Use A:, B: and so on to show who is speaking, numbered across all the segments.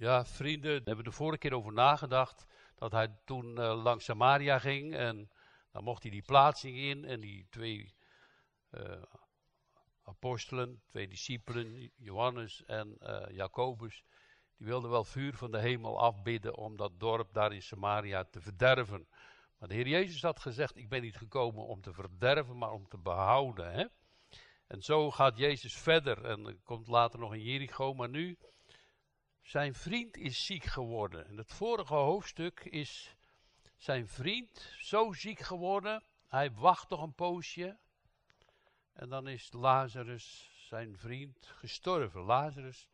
A: Ja, vrienden, daar hebben we de vorige keer over nagedacht. Dat hij toen uh, langs Samaria ging en dan mocht hij die plaatsing in. En die twee uh, apostelen, twee discipelen, Johannes en uh, Jacobus, die wilden wel vuur van de hemel afbidden om dat dorp daar in Samaria te verderven. Maar de Heer Jezus had gezegd, ik ben niet gekomen om te verderven, maar om te behouden. Hè? En zo gaat Jezus verder en komt later nog in Jericho, maar nu zijn vriend is ziek geworden. In het vorige hoofdstuk is zijn vriend zo ziek geworden. Hij wacht nog een poosje. En dan is Lazarus, zijn vriend, gestorven. Lazarus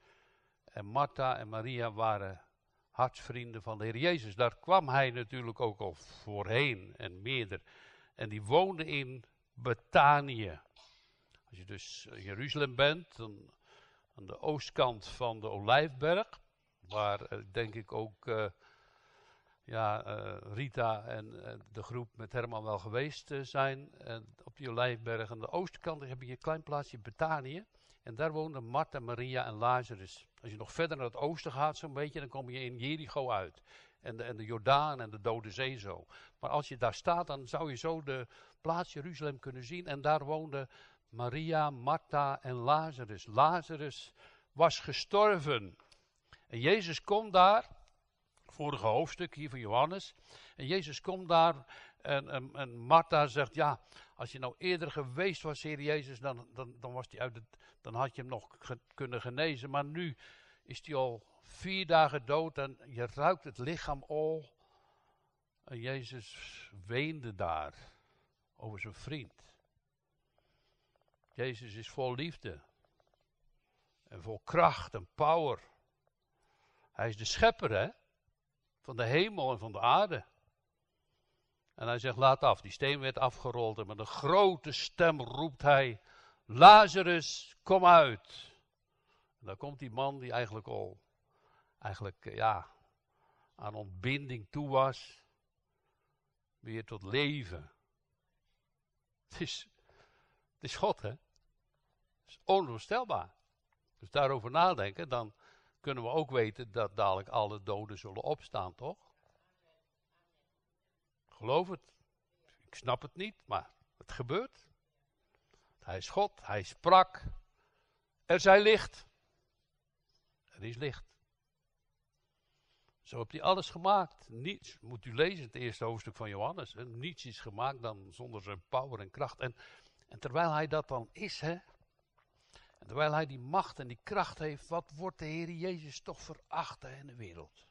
A: en Martha en Maria waren hartsvrienden van de Heer Jezus. Daar kwam hij natuurlijk ook al voorheen en meerder. En die woonde in Betanië. Als je dus in Jeruzalem bent, dan aan de oostkant van de Olijfberg, waar uh, denk ik ook uh, ja, uh, Rita en de groep met Herman wel geweest zijn. En op die Olijfberg aan de oostkant heb je een klein plaatsje Betanië. En daar woonden Martha, Maria en Lazarus. Als je nog verder naar het oosten gaat zo'n beetje, dan kom je in Jericho uit. En de, en de Jordaan en de Dode Zee zo. Maar als je daar staat, dan zou je zo de plaats Jeruzalem kunnen zien. En daar woonden Maria, Martha en Lazarus. Lazarus was gestorven. En Jezus komt daar, vorige hoofdstuk hier van Johannes. En Jezus komt daar en, en, en Martha zegt, ja, als je nou eerder geweest was, Heer Jezus, dan, dan, dan, was die uit het, dan had je hem nog kunnen genezen. Maar nu is hij al vier dagen dood en je ruikt het lichaam al. En Jezus weende daar over zijn vriend. Jezus is vol liefde. En vol kracht en power. Hij is de schepper, hè? Van de hemel en van de aarde. En hij zegt, laat af. Die steen werd afgerold en met een grote stem roept hij, Lazarus, kom uit. En dan komt die man die eigenlijk al, eigenlijk, eh, ja, aan ontbinding toe was, weer tot leven. Het is, het is God, hè? Het is onvoorstelbaar. Dus daarover nadenken, dan kunnen we ook weten dat dadelijk alle doden zullen opstaan, toch? Geloof het. Ik snap het niet, maar het gebeurt. Hij is God, hij sprak. Er zij licht. Er is licht. Zo heeft hij alles gemaakt. Niets, moet u lezen, het eerste hoofdstuk van Johannes. Niets is gemaakt dan zonder zijn power en kracht. En, en terwijl hij dat dan is, hè, terwijl hij die macht en die kracht heeft, wat wordt de Heer Jezus toch veracht in de wereld?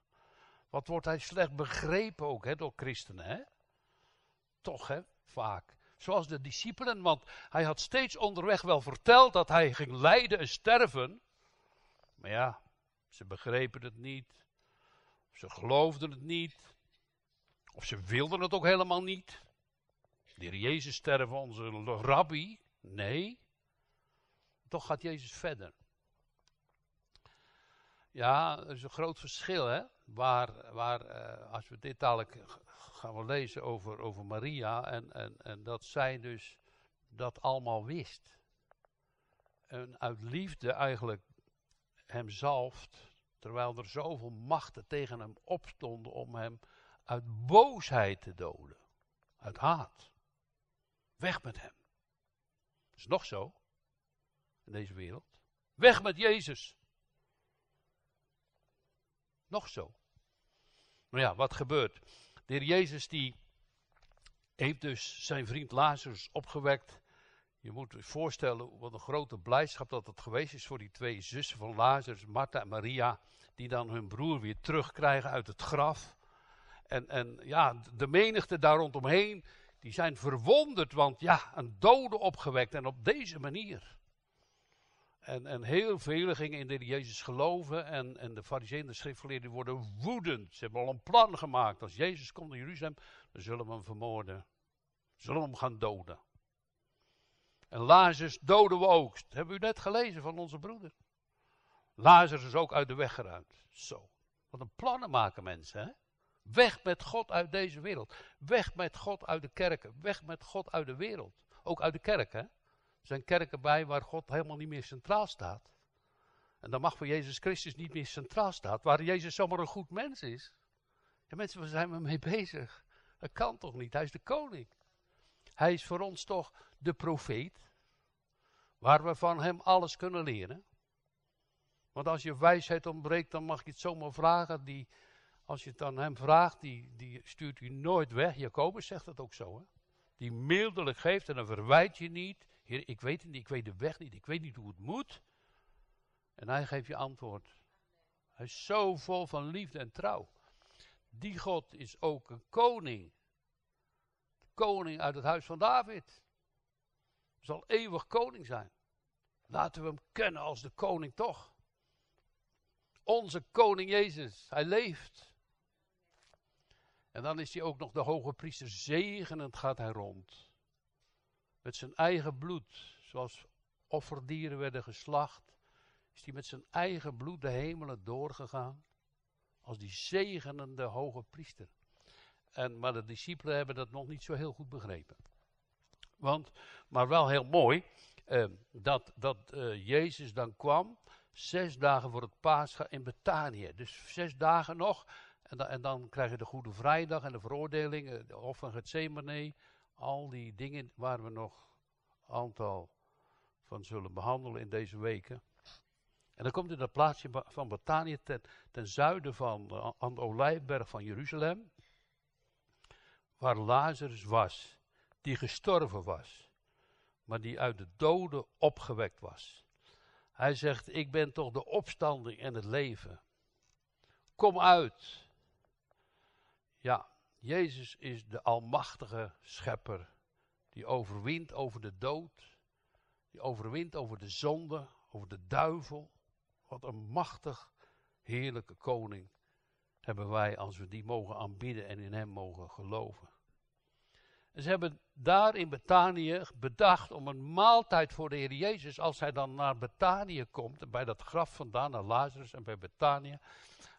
A: Wat wordt hij slecht begrepen ook hè, door christenen, hè? Toch, hè, vaak. Zoals de discipelen, want hij had steeds onderweg wel verteld dat hij ging lijden en sterven. Maar ja, ze begrepen het niet. Ze geloofden het niet. Of ze wilden het ook helemaal niet. De Heer Jezus sterven, onze rabbi. Nee. Toch gaat Jezus verder. Ja, er is een groot verschil, hè. Waar, waar uh, als we dit dadelijk gaan we lezen over, over Maria en, en, en dat zij dus dat allemaal wist. En uit liefde eigenlijk hem zalft, terwijl er zoveel machten tegen hem opstonden om hem uit boosheid te doden. Uit haat. Weg met hem. Is nog zo in deze wereld. Weg met Jezus. Nog zo. Maar ja, wat gebeurt? De heer Jezus die heeft dus zijn vriend Lazarus opgewekt. Je moet je voorstellen wat een grote blijdschap dat het geweest is voor die twee zussen van Lazarus, Martha en Maria, die dan hun broer weer terugkrijgen uit het graf. En, en ja, de menigte daar rondomheen, die zijn verwonderd, want ja, een dode opgewekt en op deze manier. En, en heel velen gingen in de Jezus geloven. En, en de fariseeën en de schriftgeleerden worden woedend. Ze hebben al een plan gemaakt. Als Jezus komt naar Jeruzalem, dan zullen we hem vermoorden. Zullen we hem gaan doden. En Lazarus doden we ook. Dat hebben u net gelezen van onze broeder. Lazarus is ook uit de weg geruimd. Zo. Wat een plannen maken mensen, hè? Weg met God uit deze wereld. Weg met God uit de kerken. Weg met God uit de wereld. Ook uit de kerk, hè? Zijn kerken bij waar God helemaal niet meer centraal staat. En dan mag voor Jezus Christus niet meer centraal staan, waar Jezus zomaar een goed mens is. Ja, mensen, waar zijn we mee bezig? Dat kan toch niet? Hij is de koning. Hij is voor ons toch de profeet, waar we van hem alles kunnen leren. Want als je wijsheid ontbreekt, dan mag je het zomaar vragen. Die, als je het aan hem vraagt, die, die stuurt u nooit weg. Jacobus zegt dat ook zo. Hè? Die mildelijk geeft en dan verwijt je niet. Ik weet het niet, ik weet de weg niet, ik weet niet hoe het moet. En hij geeft je antwoord. Hij is zo vol van liefde en trouw. Die God is ook een koning. De koning uit het huis van David. Zal eeuwig koning zijn. Laten we hem kennen als de koning toch. Onze koning Jezus, hij leeft. En dan is hij ook nog de hoge priester. Zegenend gaat hij rond. Met zijn eigen bloed, zoals offerdieren werden geslacht, is hij met zijn eigen bloed de hemelen doorgegaan. Als die zegenende hoge priester. En, maar de discipelen hebben dat nog niet zo heel goed begrepen. Want, maar wel heel mooi, eh, dat, dat eh, Jezus dan kwam, zes dagen voor het Pascha in Betanië. Dus zes dagen nog, en, dan, en dan krijg je de Goede Vrijdag en de veroordeling, eh, de offer Gethsemane, al die dingen waar we nog een aantal van zullen behandelen in deze weken. En dan komt in dat plaatsje van Betanië ten, ten zuiden van uh, aan de Olijfberg van Jeruzalem, waar Lazarus was, die gestorven was, maar die uit de doden opgewekt was. Hij zegt, ik ben toch de opstanding en het leven. Kom uit. Ja, Jezus is de almachtige schepper, die overwint over de dood, die overwint over de zonde, over de duivel. Wat een machtig, heerlijke koning hebben wij als we die mogen aanbidden en in hem mogen geloven. En ze hebben daar in Betanië bedacht om een maaltijd voor de Heer Jezus, als hij dan naar Betanië komt, bij dat graf vandaan, naar Lazarus en bij Betanië,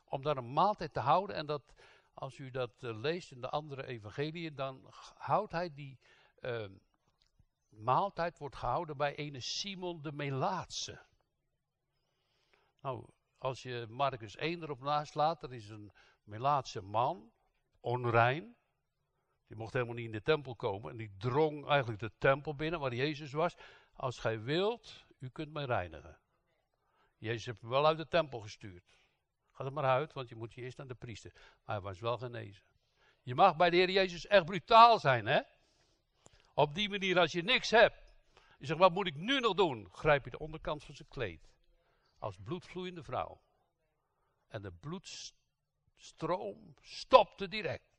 A: om daar een maaltijd te houden. En dat, als u dat uh, leest in de andere evangeliën, dan houdt hij die uh, maaltijd, wordt gehouden bij ene Simon de Melaatse. Nou, als je Marcus 1 erop naslaat, er is een Melaatse man, onrein. Die mocht helemaal niet in de tempel komen. En die drong eigenlijk de tempel binnen waar Jezus was. Als gij wilt, u kunt mij reinigen. Jezus heeft hem wel uit de tempel gestuurd. Ga er maar uit, want je moet je eerst naar de priester. Maar hij was wel genezen. Je mag bij de Heer Jezus echt brutaal zijn, hè? Op die manier, als je niks hebt. Je zegt, wat moet ik nu nog doen? Grijp je de onderkant van zijn kleed als bloedvloeiende vrouw. En de bloedstroom stopte direct.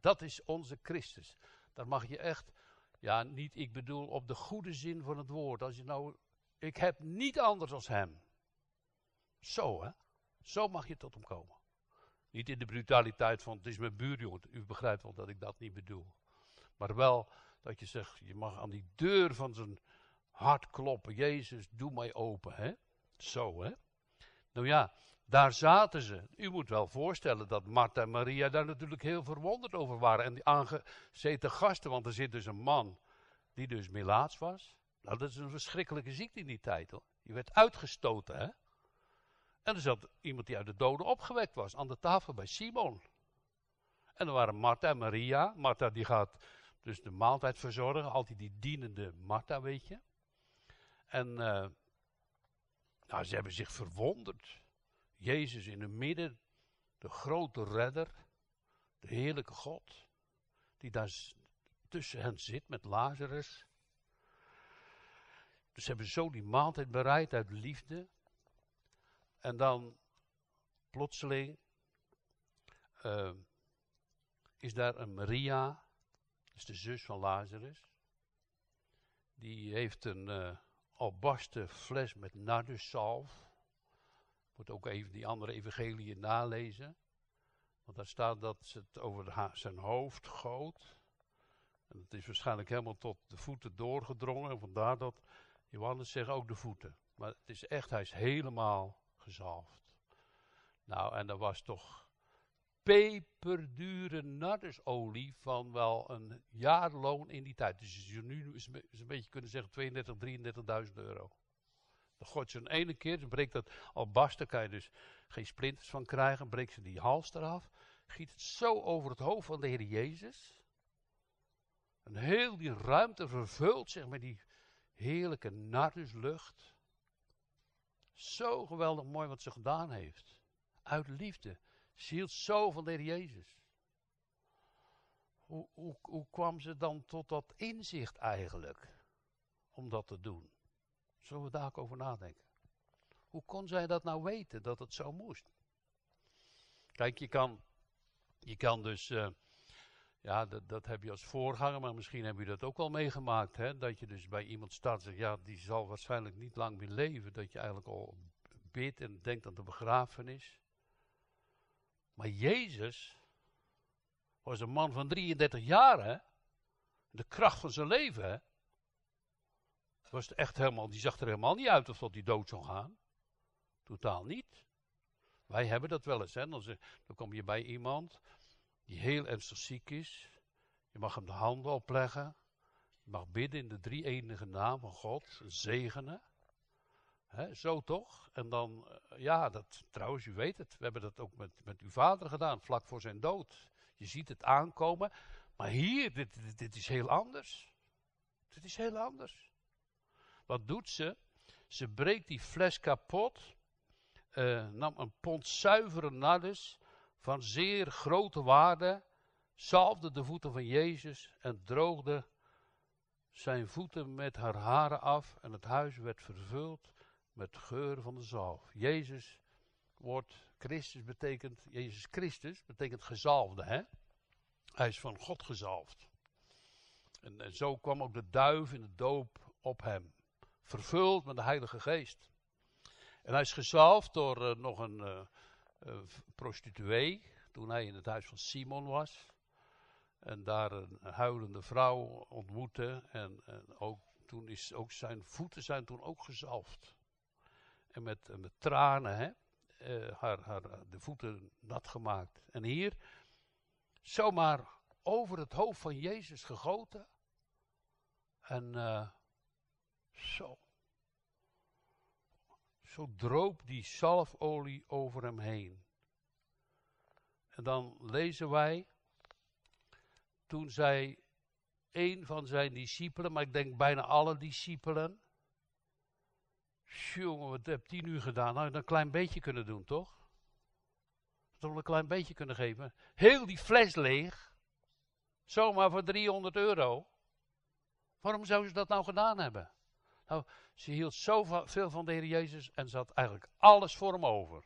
A: Dat is onze Christus. Daar mag je echt, ja, niet ik bedoel op de goede zin van het woord. Als je nou, ik heb niet anders als hem. Zo hè, zo mag je tot hem komen. Niet in de brutaliteit van het is mijn buurjongen. U begrijpt wel dat ik dat niet bedoel. Maar wel dat je zegt, je mag aan die deur van zijn hart kloppen. Jezus, doe mij open. Hè? Zo, hè? Nou ja, daar zaten ze. U moet wel voorstellen dat Martha en Maria daar natuurlijk heel verwonderd over waren. En die aangezeten gasten, want er zit dus een man die dus melaats was. Nou, dat is een verschrikkelijke ziekte in die tijd, hoor. Je werd uitgestoten, hè? En er zat iemand die uit de doden opgewekt was, aan de tafel bij Simon. En er waren Martha en Maria. Martha die gaat dus de maaltijd verzorgen, altijd die dienende Martha, weet je. En uh, nou, ze hebben zich verwonderd. Jezus in het midden, de grote redder, de heerlijke God, die daar tussen hen zit met Lazarus. Dus ze hebben zo die maaltijd bereid uit liefde. En dan plotseling uh, is daar een Maria, dat is de zus van Lazarus. Die heeft een, uh, albasten fles met narduszalf. Moet ook even die andere evangeliën nalezen. Want daar staat dat ze het over zijn hoofd goot. En het is waarschijnlijk helemaal tot de voeten doorgedrongen. En vandaar dat Johannes zegt ook de voeten. Maar het is echt, hij is helemaal gezalfd. Nou, en dat was toch peperdure nardesolie van wel een jaarloon in die tijd. Dus je nu is een beetje kunnen zeggen 32, 33.000 euro. Dan gooit ze een ene keer, dan breekt dat albasten, kan je dus geen splinters van krijgen. Breekt ze die hals eraf. Giet het zo over het hoofd van de Heer Jezus. En heel die ruimte vervult zich met die heerlijke narduslucht. Zo geweldig mooi wat ze gedaan heeft. Uit liefde. Ze hield zo van de Jezus. Hoe, hoe, kwam ze dan tot dat inzicht eigenlijk? Om dat te doen. Zullen we daar ook over nadenken? Hoe kon zij dat nou weten, dat het zo moest? Kijk, je kan, je kan dus, uh, ja, dat, dat heb je als voorganger, maar misschien heb je dat ook wel meegemaakt, hè? dat je dus bij iemand staat en zegt, ja, die zal waarschijnlijk niet lang meer leven, dat je eigenlijk al bidt en denkt aan de begrafenis. Maar Jezus was een man van 33 jaar, hè? De kracht van zijn leven? Was echt helemaal, die zag er helemaal niet uit of dat hij dood zou gaan. Totaal niet. Wij hebben dat wel eens, hè? Dan, dan kom je bij iemand die heel ernstig ziek is. Je mag hem de handen opleggen. Je mag bidden in de drie enige naam van God, zegenen. He, zo toch? En dan, eh, ja, dat, trouwens, u weet het, we hebben dat ook met, met uw vader gedaan, vlak voor zijn dood. Je ziet het aankomen, maar hier, dit, dit, is heel anders. Dit is heel anders. Wat doet ze? Ze breekt die fles kapot, uh, nam een pond zuivere nardus van zeer grote waarde, zalfde de voeten van Jezus en droogde zijn voeten met haar haren af en het huis werd vervuld met geur van de zalf. Jezus wordt, Christus betekent, Jezus Christus betekent gezalfde, hè? Hij is van God gezalfd. En, en zo kwam ook de duif in de doop op hem, vervuld met de Heilige Geest. En hij is gezalfd door uh, nog een uh, prostituee, toen hij in het huis van Simon was. En daar een huilende vrouw ontmoette. En, ook, toen is ook zijn voeten zijn toen ook gezalfd en met, met tranen hè, uh, haar, haar, de voeten nat gemaakt. En hier zomaar over het hoofd van Jezus gegoten. En uh, zo. Zo droop die zalfolie over hem heen. En dan lezen wij, toen zij een van zijn discipelen, maar ik denk bijna alle discipelen, Jongen, wat heb die nu gedaan? Nou, een klein beetje kunnen doen, toch? Toch een klein beetje kunnen geven. Heel die fles leeg. Zomaar voor 300 euro. Waarom zou ze dat nou gedaan hebben? Nou, ze hield zoveel van de Heer Jezus en ze had eigenlijk alles voor hem over.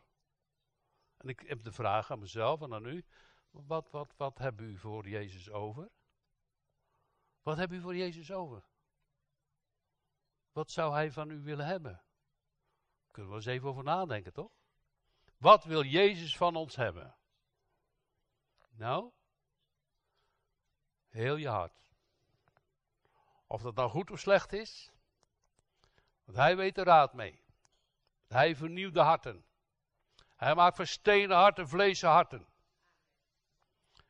A: En ik heb de vraag aan mezelf en aan u. Wat, wat, wat hebben u voor Jezus over? Wat hebben u voor Jezus over? Wat zou hij van u willen hebben? Kunnen we eens even over nadenken, toch? Wat wil Jezus van ons hebben? Nou, heel je hart. Of dat nou goed of slecht is, want hij weet de raad mee. Hij vernieuwt de harten. Hij maakt van harten vleesen harten.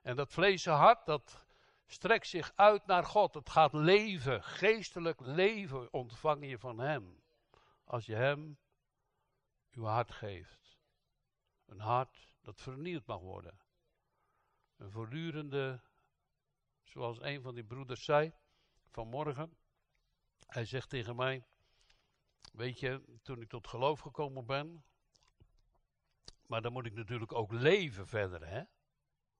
A: En dat vleesen hart, dat strekt zich uit naar God. Het gaat leven, geestelijk leven ontvang je van Hem. Als je Hem uw hart geeft. Een hart dat vernieuwd mag worden. Een voortdurende, zoals een van die broeders zei vanmorgen. Hij zegt tegen mij, weet je, toen ik tot geloof gekomen ben, maar dan moet ik natuurlijk ook leven verder, hè?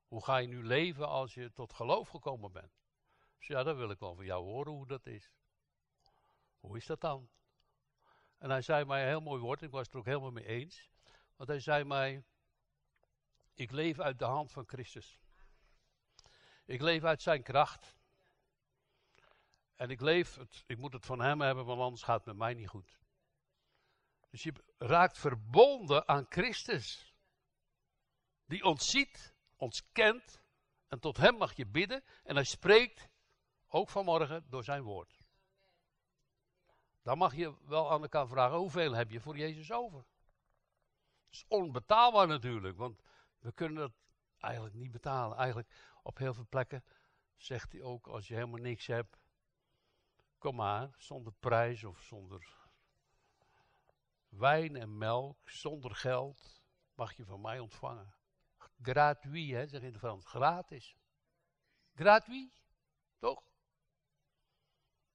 A: Hoe ga je nu leven als je tot geloof gekomen bent? Dus ja, dan wil ik wel van jou horen hoe dat is. Hoe is dat dan? En hij zei mij een heel mooi woord, ik was het er ook helemaal mee eens. Want hij zei mij, ik leef uit de hand van Christus. Ik leef uit zijn kracht. En ik leef, ik moet het van hem hebben, want anders gaat het met mij niet goed. Dus je raakt verbonden aan Christus. Die ons ziet, ons kent. En tot hem mag je bidden. En hij spreekt, ook vanmorgen, door zijn woord. Dan mag je wel aan elkaar vragen, hoeveel heb je voor Jezus over? Dat is onbetaalbaar natuurlijk, want we kunnen dat eigenlijk niet betalen. Eigenlijk op heel veel plekken zegt hij ook, als je helemaal niks hebt, kom maar, zonder prijs of zonder wijn en melk zonder geld mag je van mij ontvangen. Gratuit, hè, zeg in het Frans. Gratis. Gratuit, toch?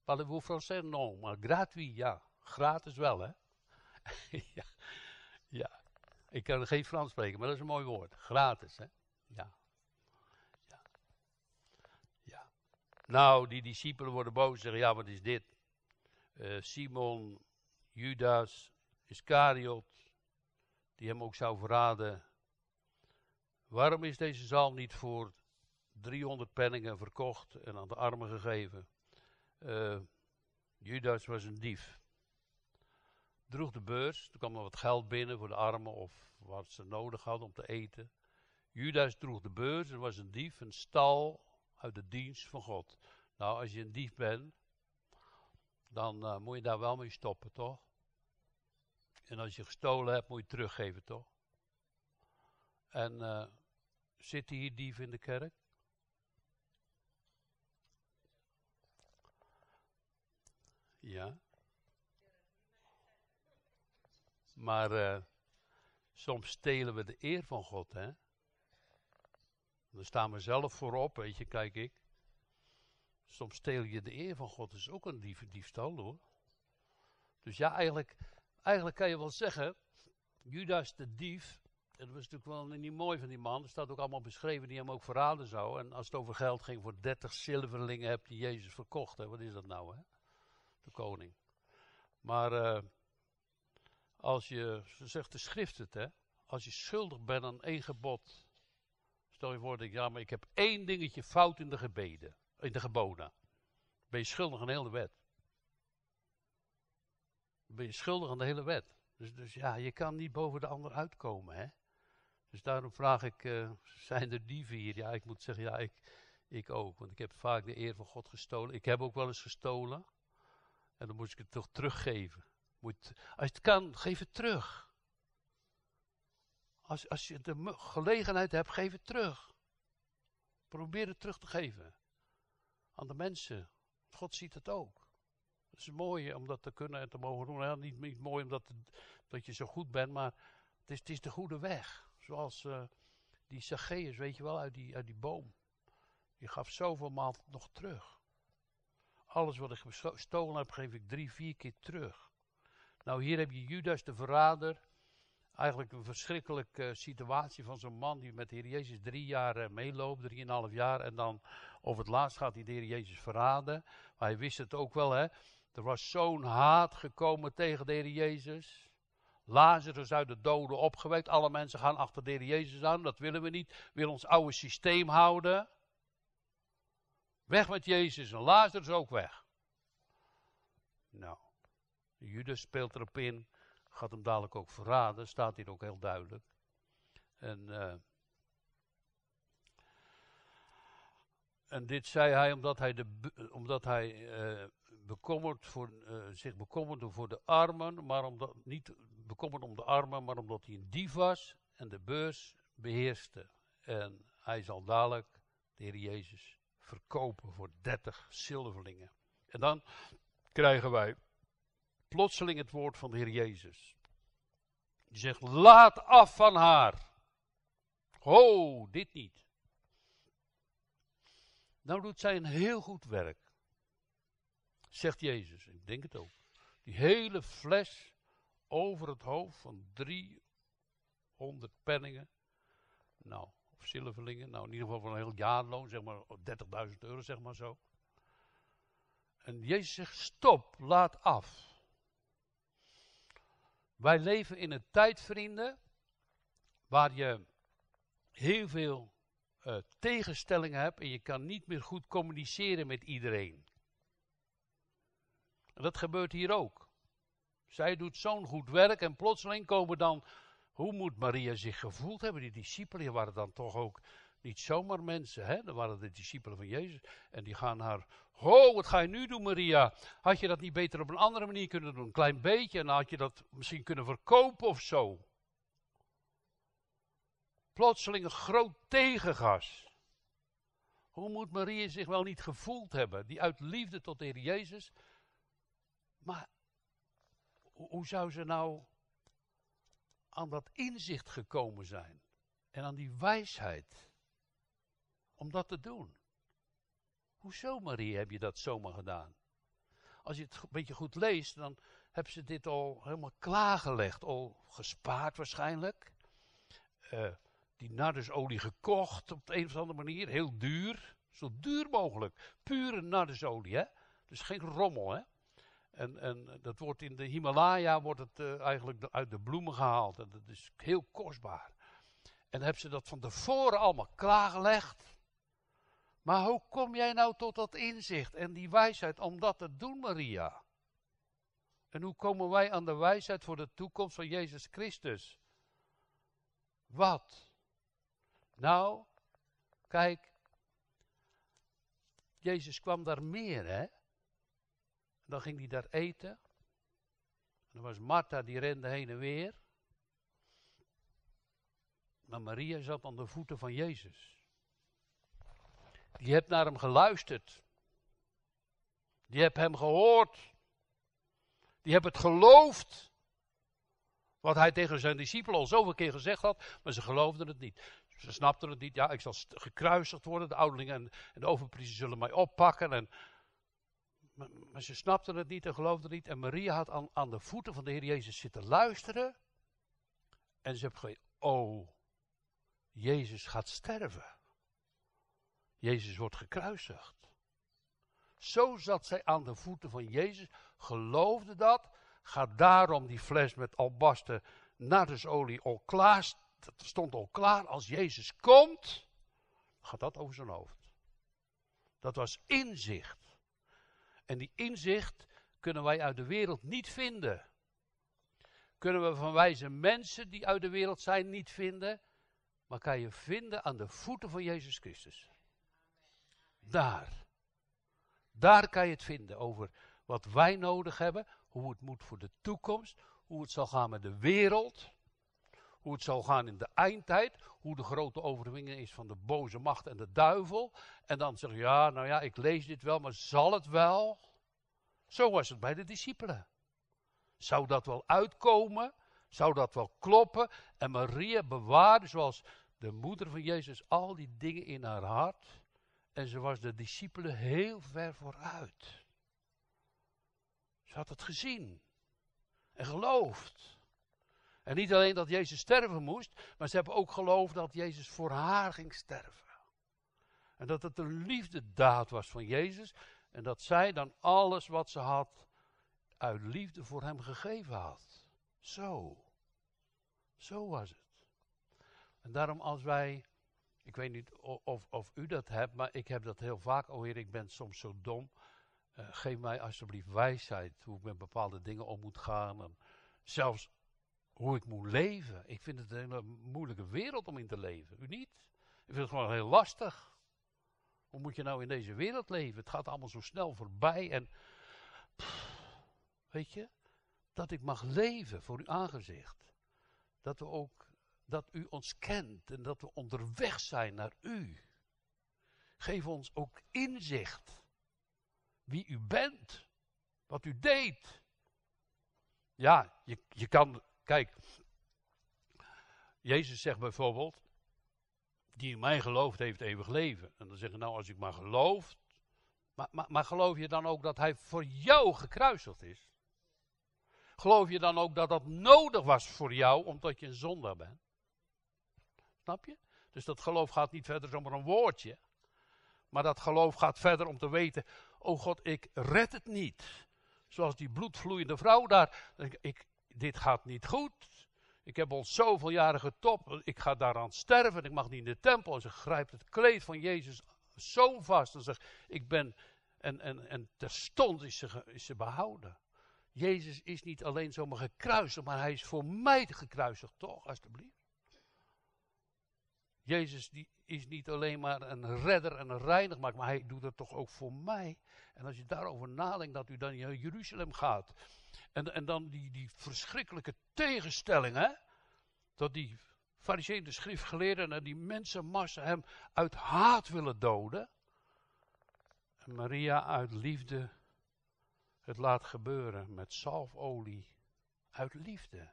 A: Parlez-vous français? Non, maar gratuit, ja. Gratis wel, hè? ja. ja. Ik kan geen Frans spreken, maar dat is een mooi woord. Gratis, hè? Ja. Ja. Nou, die discipelen worden boos en zeggen, ja, wat is dit? Uh, Simon, Judas, Iscariot, die hem ook zou verraden. Waarom is deze zaal niet voor 300 penningen verkocht en aan de armen gegeven? Uh, Judas was een dief. Droeg de beurs, er kwam er wat geld binnen voor de armen of wat ze nodig hadden om te eten. Judas droeg de beurs en was een dief, een stal uit de dienst van God. Nou, als je een dief bent, dan uh, moet je daar wel mee stoppen, toch? En als je gestolen hebt, moet je teruggeven, toch? En uh, zitten hier dieven in de kerk? Ja. Maar uh, soms stelen we de eer van God, hè? Dan staan we zelf voorop, weet je, kijk ik. Soms steel je de eer van God, dat is ook een dief, diefstal hoor. Dus ja, eigenlijk, eigenlijk kan je wel zeggen, Judas de dief, dat was natuurlijk wel niet mooi van die man, er staat ook allemaal beschreven die hem ook verraden zou. En als het over geld ging, voor 30 zilverlingen hebt die Jezus verkocht, hè? wat is dat nou hè? De koning. Maar uh, als je, zegt de schrift het hè, als je schuldig bent aan één gebod, stel je voor dat ik, ja maar ik heb één dingetje fout in de gebeden in de geboden. Ben je schuldig aan de hele wet. Ben je schuldig aan de hele wet. Dus, dus ja, je kan niet boven de ander uitkomen, hè. Dus daarom vraag ik, uh, zijn er dieven hier? Ja, ik moet zeggen, ja, ik, ik ook. Want ik heb vaak de eer van God gestolen. Ik heb ook wel eens gestolen. En dan moet ik het toch teruggeven. Moet, als je het kan, geef het terug. Als, als je de gelegenheid hebt, geef het terug. Probeer het terug te geven aan de mensen. God ziet het ook. Het is mooi om dat te kunnen en te mogen doen. Ja, niet, niet mooi omdat dat je zo goed bent, maar het is, het is de goede weg. Zoals uh, die Zacchaeus, weet je wel, uit die, uit die boom. Die gaf zoveel maal nog terug. Alles wat ik gestolen heb, geef ik drie, vier keer terug. Nou, hier heb je Judas de verrader. Eigenlijk een verschrikkelijke situatie van zo'n man die met de Heer Jezus drie jaar uh, meeloopt, drieënhalf jaar. En dan over het laatst gaat hij de Heer Jezus verraden. Maar hij wist het ook wel, hè. Er was zo'n haat gekomen tegen de Heer Jezus. Lazarus uit de doden opgewekt. Alle mensen gaan achter de Heer Jezus aan. Dat willen we niet. We willen ons oude systeem houden. Weg met Jezus en Lazarus ook weg. Nou, Judas speelt erop in. Gaat hem dadelijk ook verraden. Staat hier ook heel duidelijk. En... Uh, En dit zei hij omdat hij, de, omdat hij uh, bekommerd voor, uh, zich bekommerde voor de armen, maar omdat, niet bekommerd om de armen, maar omdat hij een dief was en de beurs beheerste. En hij zal dadelijk de Heer Jezus verkopen voor 30 zilverlingen. En dan krijgen wij plotseling het woord van de Heer Jezus. Die zegt, laat af van haar. Ho, dit niet. Nou doet zij een heel goed werk. Zegt Jezus, ik denk het ook. Die hele fles over het hoofd van 300 penningen. Nou, of zilverlingen. Nou, in ieder geval van een heel jaarloon, zeg maar 30.000 euro, zeg maar zo. En Jezus zegt, stop, laat af. Wij leven in een tijd, vrienden, waar je heel veel uh, tegenstellingen hebt en je kan niet meer goed communiceren met iedereen. En dat gebeurt hier ook. Zij doet zo'n goed werk en plotseling komen dan, hoe moet Maria zich gevoeld hebben? Die discipelen waren dan toch ook niet zomaar mensen, hè? Dat waren de discipelen van Jezus. En die gaan haar, ho, wat ga je nu doen Maria? Had je dat niet beter op een andere manier kunnen doen? Een klein beetje en dan had je dat misschien kunnen verkopen of zo plotseling een groot tegengas. Hoe moet Maria zich wel niet gevoeld hebben? Die uit liefde tot de Heer Jezus. Maar hoe zou ze nou aan dat inzicht gekomen zijn. En aan die wijsheid. Om dat te doen. Hoezo, Marie, heb je dat zomaar gedaan? Als je het een beetje goed leest, dan hebben ze dit al helemaal klaargelegd. Al gespaard waarschijnlijk. Uh, die nardusolie gekocht op de een of andere manier. Heel duur. Zo duur mogelijk. Pure nardusolie, hè. Dus geen rommel, hè. En, en dat wordt in de Himalaya wordt het uh, eigenlijk uit de bloemen gehaald. En dat is heel kostbaar. En hebben ze dat van tevoren allemaal klaargelegd. Maar hoe kom jij nou tot dat inzicht en die wijsheid om dat te doen, Maria? En hoe komen wij aan de wijsheid voor de toekomst van Jezus Christus? Wat? Nou, kijk, Jezus kwam daar meer, hè? Dan ging hij daar eten. En dan was Martha, die rende heen en weer. Maar Maria zat aan de voeten van Jezus. Die hebt naar hem geluisterd. Die hebt hem gehoord. Die hebt het geloofd. Wat hij tegen zijn discipelen al zoveel keer gezegd had, maar ze geloofden het niet. Ze snapten het niet. Ja, ik zal gekruisigd worden. De ouderlingen en, de overpriesters zullen mij oppakken. En, maar, ze snapten het niet en geloofden het niet. En Maria had aan, aan de voeten van de Heer Jezus zitten luisteren. En ze heeft gezegd, oh, Jezus gaat sterven. Jezus wordt gekruisigd. Zo zat zij aan de voeten van Jezus, geloofde dat, gaat daarom die fles met albasten nardusolie al klaar, dat stond al klaar, als Jezus komt, gaat dat over zijn hoofd. Dat was inzicht. En die inzicht kunnen wij uit de wereld niet vinden. Kunnen we van wijze mensen die uit de wereld zijn niet vinden, maar kan je vinden aan de voeten van Jezus Christus. Daar. Daar kan je het vinden over wat wij nodig hebben, hoe het moet voor de toekomst, hoe het zal gaan met de wereld, hoe het zal gaan in de eindtijd, hoe de grote overwinning is van de boze macht en de duivel. En dan zeg je, ja, nou ja, ik lees dit wel, maar zal het wel? Zo was het bij de discipelen. Zou dat wel uitkomen? Zou dat wel kloppen? En Maria bewaarde, zoals de moeder van Jezus, al die dingen in haar hart. En ze was de discipelen heel ver vooruit. Ze had het gezien en geloofd. En niet alleen dat Jezus sterven moest, maar ze hebben ook geloofd dat Jezus voor haar ging sterven. En dat het een liefdedaad was van Jezus en dat zij dan alles wat ze had uit liefde voor hem gegeven had. Zo. Zo was het. En daarom als wij ik weet niet of, of u dat hebt, maar ik heb dat heel vaak. Oh Heer, ik ben soms zo dom. Uh, geef mij alsjeblieft wijsheid hoe ik met bepaalde dingen om moet gaan. En zelfs hoe ik moet leven. Ik vind het een hele moeilijke wereld om in te leven. U niet? Ik vind het gewoon heel lastig. Hoe moet je nou in deze wereld leven? Het gaat allemaal zo snel voorbij. En weet je, dat ik mag leven voor uw aangezicht. Dat we ook dat u ons kent en dat we onderweg zijn naar u. Geef ons ook inzicht wie u bent, wat u deed. Ja, je, je kan, kijk, Jezus zegt bijvoorbeeld, die in mij gelooft heeft eeuwig leven. En dan zeggen nou als ik maar geloof, maar, maar, maar geloof je dan ook dat hij voor jou gekruisigd is? Geloof je dan ook dat dat nodig was voor jou, omdat je een zondaar bent? Snap je? Dus dat geloof gaat niet verder zomaar een woordje. Maar dat geloof gaat verder om te weten: Oh God, ik red het niet. Zoals die bloedvloeiende vrouw daar. Ik, dit gaat niet goed. Ik heb al zoveel jaren getopt. Ik ga daaraan sterven. Ik mag niet in de tempel. En ze grijpt het kleed van Jezus zo vast. En zegt: Ik ben. En, en, en terstond is ze, is ze behouden. Jezus is niet alleen zomaar gekruisigd, maar hij is voor mij gekruisigd, toch? Alsjeblieft. Jezus die is niet alleen maar een redder en een reinigmaker, maar hij doet het toch ook voor mij. En als je daarover nadenkt dat u dan naar Jeruzalem gaat. En, en dan die, die verschrikkelijke tegenstelling, hè. Dat die fariseeën, de schriftgeleerden en die mensenmassa hem uit haat willen doden. En Maria uit liefde het laat gebeuren met zalfolie. Uit liefde.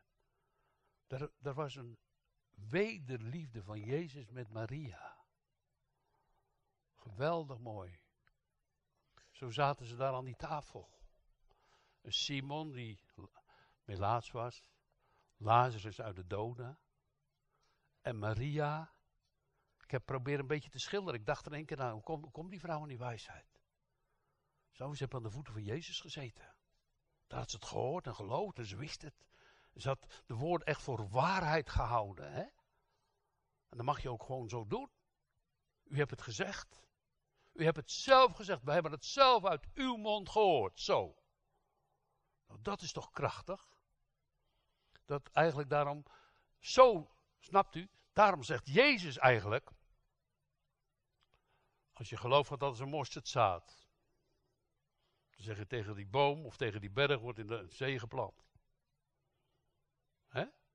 A: Er, er was een wederliefde van Jezus met Maria. Geweldig mooi. Zo zaten ze daar aan die tafel. Simon die melaats was. Lazarus uit de doden. En Maria. Ik heb proberen een beetje te schilderen. Ik dacht er één keer aan, hoe komt kom die vrouw in die wijsheid? Zo, ze hebben aan de voeten van Jezus gezeten. Daar had ze het gehoord en geloofd en ze wist het. Ze had de woorden echt voor waarheid gehouden. Hè? En dan mag je ook gewoon zo doen. U hebt het gezegd. U hebt het zelf gezegd. We hebben het zelf uit uw mond gehoord. Zo. Nou, dat is toch krachtig? Dat eigenlijk daarom, zo, snapt u? Daarom zegt Jezus eigenlijk, als je gelooft dat dat is een mosterdzaad, dan zeg je tegen die boom of tegen die berg wordt in de zee geplant.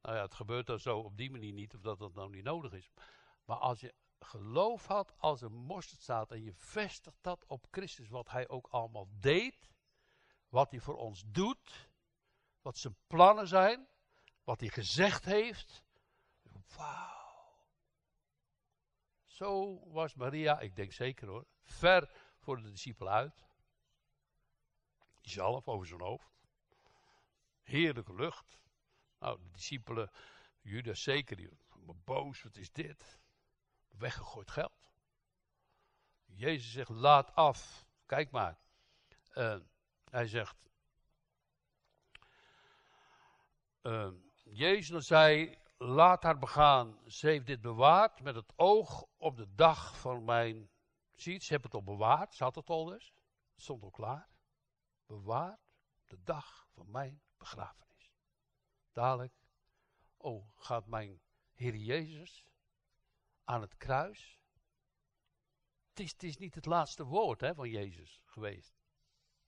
A: Nou ja, het gebeurt dan zo op die manier niet, of dat dat nou niet nodig is. Maar als je geloof had als een mosterdzaad en je vestigt dat op Christus, wat hij ook allemaal deed, wat hij voor ons doet, wat zijn plannen zijn, wat hij gezegd heeft. Wauw. Zo was Maria, ik denk zeker hoor, ver voor de discipelen uit. Zelf over zijn hoofd. Heerlijke lucht. Nou, de discipelen, Judas zeker, die boos, wat is dit? Weggegooid geld. Jezus zegt, laat af. Kijk maar. Uh, hij zegt, uh, Jezus zei, laat haar begaan. Ze heeft dit bewaard met het oog op de dag van mijn... Ziet, ze hebben het al bewaard, ze had het al dus. Het stond al klaar. Bewaard de dag van mijn begrafenis. Dadelijk, oh, gaat mijn Heer Jezus aan het kruis. Het is, het is niet het laatste woord hè, van Jezus geweest.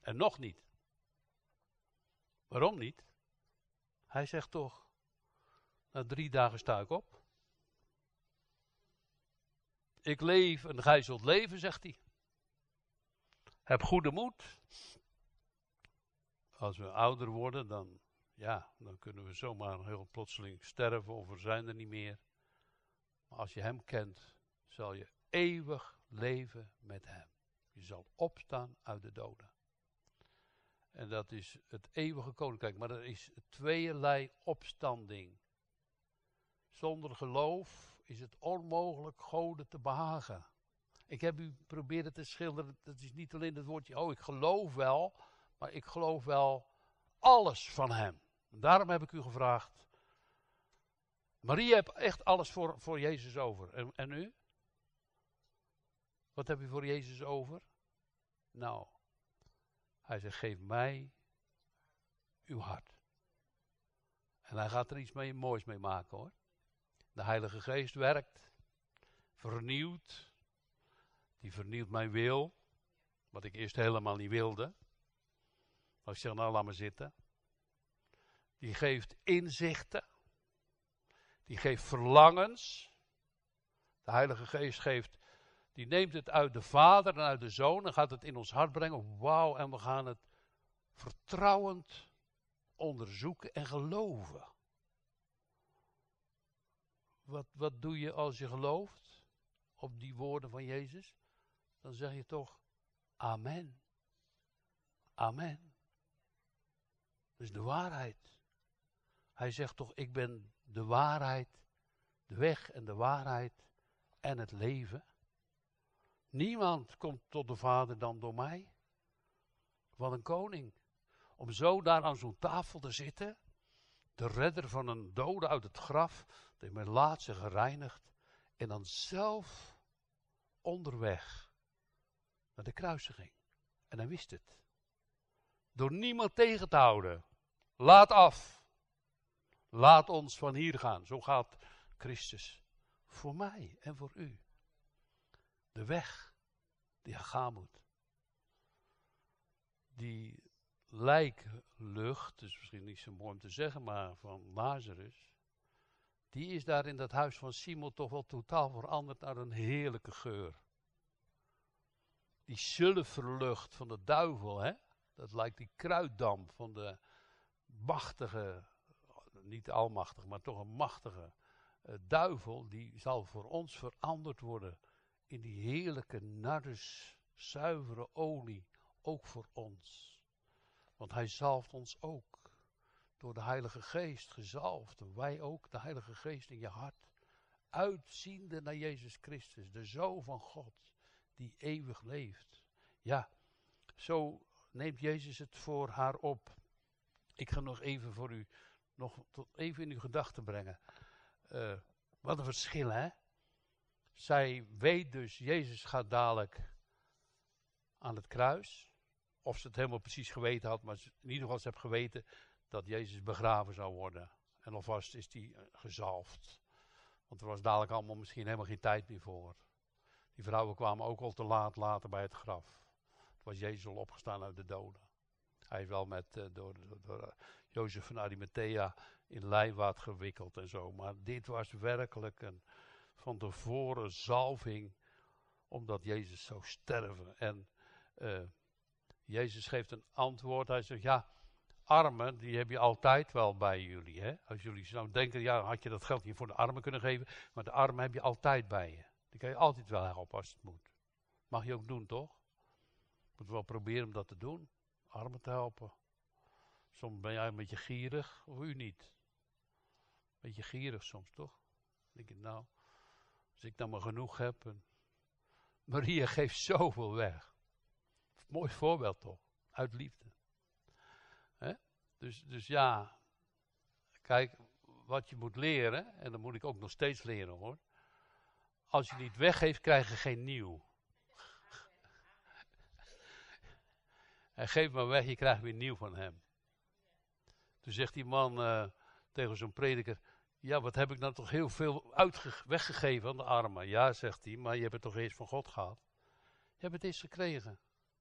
A: En nog niet. Waarom niet? Hij zegt toch, na drie dagen sta ik op. Ik leef en gij zult leven, zegt hij. Heb goede moed. Als we ouder worden, dan, ja, dan kunnen we zomaar heel plotseling sterven of we zijn er niet meer. Maar als je hem kent, zal je eeuwig leven met hem. Je zal opstaan uit de doden. En dat is het eeuwige koninkrijk. Maar er is tweeërlei opstanding. Zonder geloof is het onmogelijk Goden te behagen. Ik heb u proberen te schilderen, dat is niet alleen het woordje, oh ik geloof wel, maar ik geloof wel alles van hem. Daarom heb ik u gevraagd. Marie heeft echt alles voor, voor Jezus over. En, en u? Wat heb je voor Jezus over? Nou, hij zegt, geef mij uw hart. En hij gaat er iets moois mee maken hoor. De Heilige Geest werkt, vernieuwt. Die vernieuwt mijn wil, wat ik eerst helemaal niet wilde. Maar ik zeg, nou laat maar zitten. Die geeft inzichten. Die geeft verlangens. De Heilige Geest geeft die neemt het uit de Vader en uit de Zoon en gaat het in ons hart brengen. Wauw, en we gaan het vertrouwend onderzoeken en geloven. Wat, wat doe je als je gelooft op die woorden van Jezus? Dan zeg je toch Amen. Amen. Is de waarheid. Hij zegt toch, ik ben de waarheid, de weg en de waarheid en het leven. Niemand komt tot de Vader dan door mij. Wat een koning. Om zo daar aan zo'n tafel te zitten. De redder van een dode uit het graf. Die mijn laatste gereinigd. En dan zelf onderweg naar de kruisiging. En hij wist het. Door niemand tegen te houden. Laat af. Laat ons van hier gaan. Zo gaat Christus voor mij en voor u de weg die je gaan moet. Die lijklucht, is misschien niet zo mooi om te zeggen, maar van Lazarus, die is daar in dat huis van Simon toch wel totaal veranderd naar een heerlijke geur. Die zilverlucht van de duivel, hè? Dat lijkt die kruiddamp van de machtige niet almachtig, maar toch een machtige uh, duivel, die zal voor ons veranderd worden in die heerlijke nardus, zuivere olie, ook voor ons. Want hij zalft ons ook. Door de Heilige Geest gezalfd. Wij ook, de Heilige Geest in je hart. Uitziende naar Jezus Christus, de Zoon van God, die eeuwig leeft. Ja, zo neemt Jezus het voor haar op. Ik ga nog even voor u, nog tot even in uw gedachten brengen. Uh, wat een verschil, hè? Zij weet dus, Jezus gaat dadelijk aan het kruis. Of ze het helemaal precies geweten had, maar in ieder geval ze heeft geweten dat Jezus begraven zou worden. En alvast is hij eh, gezalfd. Want er was dadelijk allemaal misschien helemaal geen tijd meer voor. Die vrouwen kwamen ook al te laat later bij het graf. Het was Jezus al opgestaan uit de doden. Hij is wel met, uh, door, door, uh, Jozef van Arimathea in lijnwaad gewikkeld en zo. Maar dit was werkelijk een van tevoren zalving, omdat Jezus zou sterven. En uh, Jezus geeft een antwoord. Hij zegt, ja, armen, die heb je altijd wel bij jullie. Hè? Als jullie zou denken, ja, had je dat geld niet voor de armen kunnen geven. Maar de armen heb je altijd bij je. Die kan je altijd wel helpen als het moet. Mag je ook doen, toch? Moet wel proberen om dat te doen. Armen te helpen. Soms ben jij een beetje gierig, of u niet. Beetje gierig soms, toch? Dan denk ik, nou, als ik dan maar genoeg heb. Maria geeft zoveel weg. Mooi voorbeeld toch? Uit liefde. Dus, dus ja, kijk, wat je moet leren, en dat moet ik ook nog steeds leren hoor. Als je niet weggeeft, krijg je geen nieuw. En geef maar weg, je krijgt weer nieuw van hem. Toen zegt die man uh, tegen zo'n prediker, ja, wat heb ik nou toch heel veel weggegeven aan de armen? Ja, zegt hij, maar je hebt het toch eerst van God gehad? Je hebt het eerst gekregen.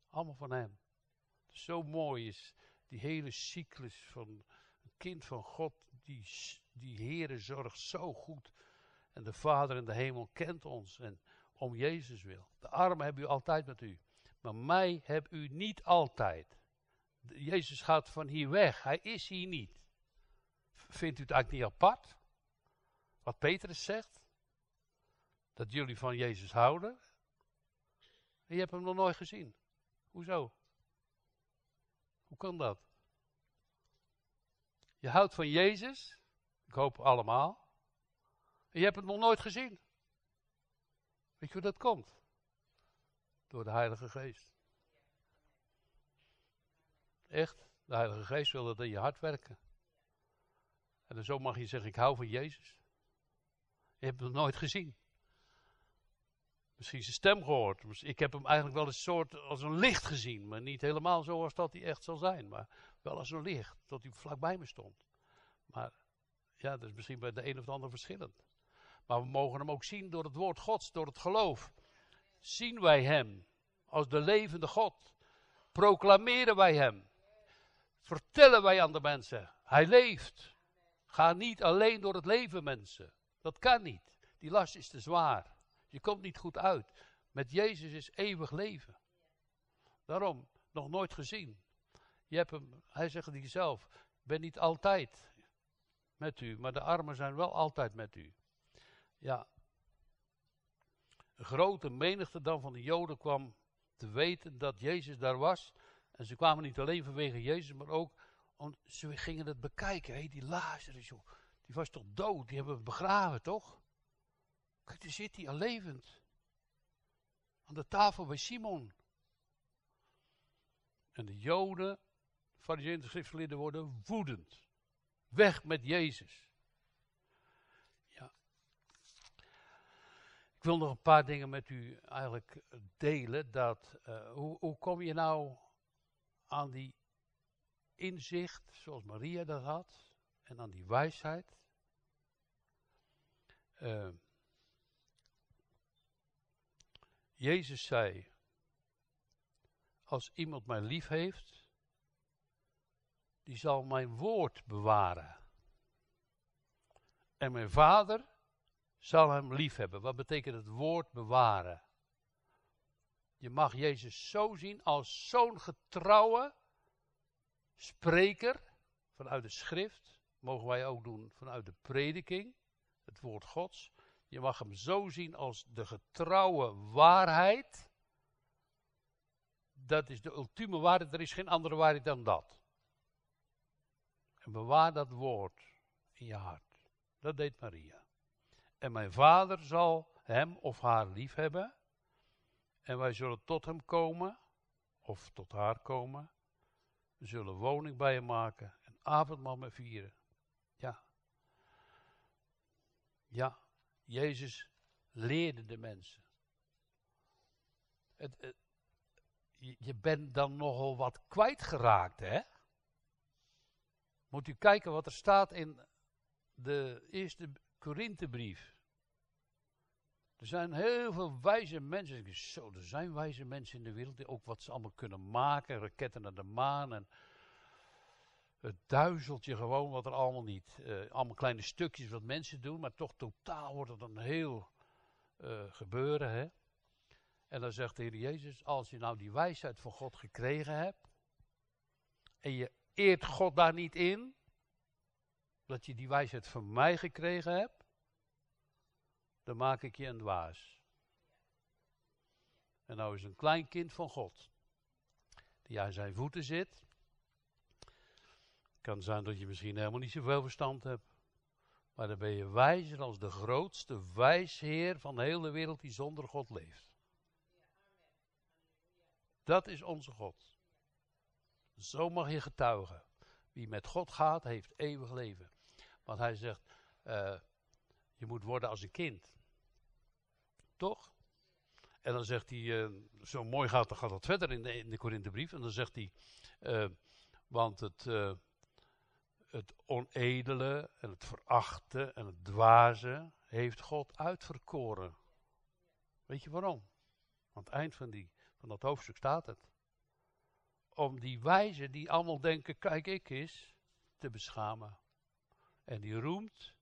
A: Allemaal van hem. Zo mooi is die hele cyclus van een kind van God, die, die Heere zorgt zo goed. En de Vader in de hemel kent ons en om Jezus wil. De armen hebben u altijd met u. Maar mij hebt u niet altijd. Jezus gaat van hier weg. Hij is hier niet. Vindt u het eigenlijk niet apart? Wat Petrus zegt? Dat jullie van Jezus houden. En je hebt hem nog nooit gezien. Hoezo? Hoe kan dat? Je houdt van Jezus. Ik hoop allemaal. En je hebt het nog nooit gezien. Weet je hoe dat komt? Door de Heilige Geest. Echt, de Heilige Geest wil dat in je hart werken. En zo mag je zeggen, ik hou van Jezus. Je hebt hem nooit gezien. Misschien zijn stem gehoord. Ik heb hem eigenlijk wel een soort als een licht gezien. Maar niet helemaal zoals dat hij echt zal zijn. Maar wel als een licht. Tot hij vlakbij me stond. Maar ja, dat is misschien bij de een of de ander verschillend. Maar we mogen hem ook zien door het woord Gods, door het geloof. Zien wij hem als de levende God. Proclameren wij hem. Vertellen wij aan de mensen. Hij leeft. Ga niet alleen door het leven, mensen. Dat kan niet. Die last is te zwaar. Je komt niet goed uit. Met Jezus is eeuwig leven. Daarom, nog nooit gezien. Je hebt hem, hij zegt het zelf, ben niet altijd met u, maar de armen zijn wel altijd met u. Ja. Een grote menigte dan van de Joden kwam te weten dat Jezus daar was. En ze kwamen niet alleen vanwege Jezus, maar ook, om, ze gingen het bekijken. Hé, die Lazarus, die was toch dood, die hebben we begraven, toch? Kijk, daar zit hij al levend. Aan de tafel bij Simon. En de Joden, fariseeën en schriftgeleerden worden woedend. Weg met Jezus. Ja. Ik wil nog een paar dingen met u eigenlijk delen. Dat, uh, hoe, hoe kom je nou aan die inzicht, zoals Maria dat had, en aan die wijsheid? Uh, Jezus zei, als iemand mij lief heeft, die zal mijn woord bewaren. En mijn vader zal hem lief hebben. Wat betekent het woord bewaren? Je mag Jezus zo zien als zo'n getrouwe spreker vanuit de schrift, mogen wij ook doen vanuit de prediking, het woord Gods. Je mag hem zo zien als de getrouwe waarheid. Dat is de ultieme waarheid, er is geen andere waarheid dan dat. En bewaar dat woord in je hart. Dat deed Maria. En mijn vader zal hem of haar lief hebben. En wij zullen tot hem komen, of tot haar komen. We zullen woning bij hem maken en avondmaal met vieren. Ja. Ja, Jezus leerde de mensen. Het, je bent dan nogal wat kwijtgeraakt, hè? Moet u kijken wat er staat in de eerste Korinthebrief. Er zijn heel veel wijze mensen. Zo, er zijn wijze mensen in de wereld die ook wat ze allemaal kunnen maken. Raketten naar de maan en het duizeltje gewoon wat er allemaal niet. Uh, allemaal kleine stukjes wat mensen doen, maar toch totaal wordt het een heel uh, gebeuren. Hè? En dan zegt de Heer Jezus, als je nou die wijsheid van God gekregen hebt, en je eert God daar niet in, dat je die wijsheid van mij gekregen hebt, dan maak ik je een dwaas. En nou is een klein kind van God, die aan zijn voeten zit. Kan zijn dat je misschien helemaal niet zoveel verstand hebt. Maar dan ben je wijzer als de grootste wijsheer van de hele wereld die zonder God leeft. Dat is onze God. Zo mag je getuigen. Wie met God gaat, heeft eeuwig leven. Want hij zegt, uh, je moet worden als een kind. Toch? En dan zegt hij, uh, zo mooi gaat, dan gaat dat verder in de, in de Korinthebrief. En dan zegt hij, uh, want het, het onedele en het verachte en het dwaze heeft God uitverkoren. Weet je waarom? Aan het eind van, die, van dat hoofdstuk staat het. Om die wijzen die allemaal denken, kijk ik is, te beschamen. En die roemt,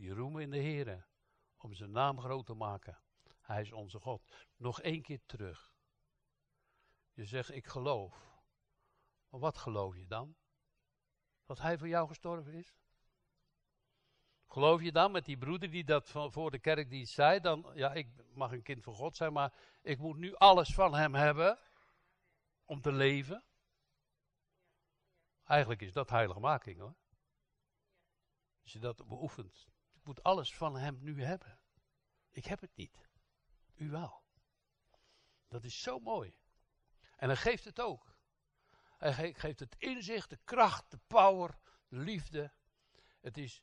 A: die roemen in de Heer. Om zijn naam groot te maken. Hij is onze God. Nog één keer terug. Je zegt, ik geloof. Maar wat geloof je dan? Dat hij voor jou gestorven is? Geloof je dan met die broeder die dat voor de kerk die zei, dan, ja, ik mag een kind van God zijn, maar ik moet nu alles van hem hebben om te leven? Eigenlijk is dat heiligmaking hoor. Als je dat beoefent. Ik moet alles van hem nu hebben. Ik heb het niet. U wel. Dat is zo mooi. En hij geeft het ook. Hij geeft het inzicht, de kracht, de power, de liefde. Het is,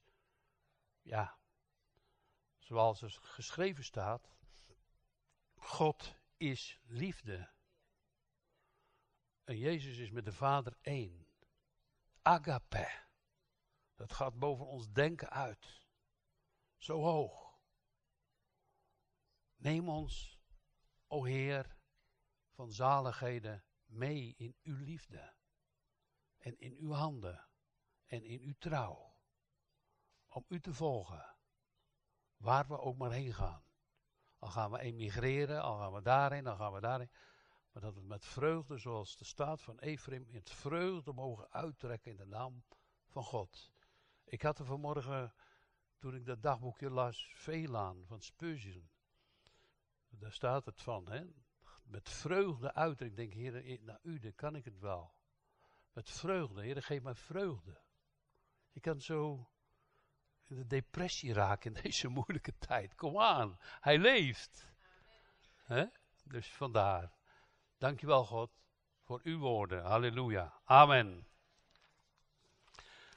A: ja, zoals er geschreven staat, God is liefde. En Jezus is met de Vader één. Agape. Dat gaat boven ons denken uit. Zo hoog. Neem ons, o Heer, van zaligheden mee in uw liefde. En in uw handen. En in uw trouw. Om u te volgen. Waar we ook maar heen gaan. Al gaan we emigreren, al gaan we daarheen, al gaan we daarheen. Maar dat we met vreugde, zoals de staat van Ephraim, in het vreugde mogen uittrekken in de naam van God. Ik had er vanmorgen, toen ik dat dagboekje las, veel aan van Spurgeon. Daar staat het van, hè. Met vreugde uit. Ik denk, Heer, naar u, dan kan ik het wel. Met vreugde, Heer, geef mij vreugde. Je kan zo in de depressie raken in deze moeilijke tijd. Kom aan, hij leeft. Hè? Dus vandaar. Dankjewel God voor uw woorden. Halleluja. Amen.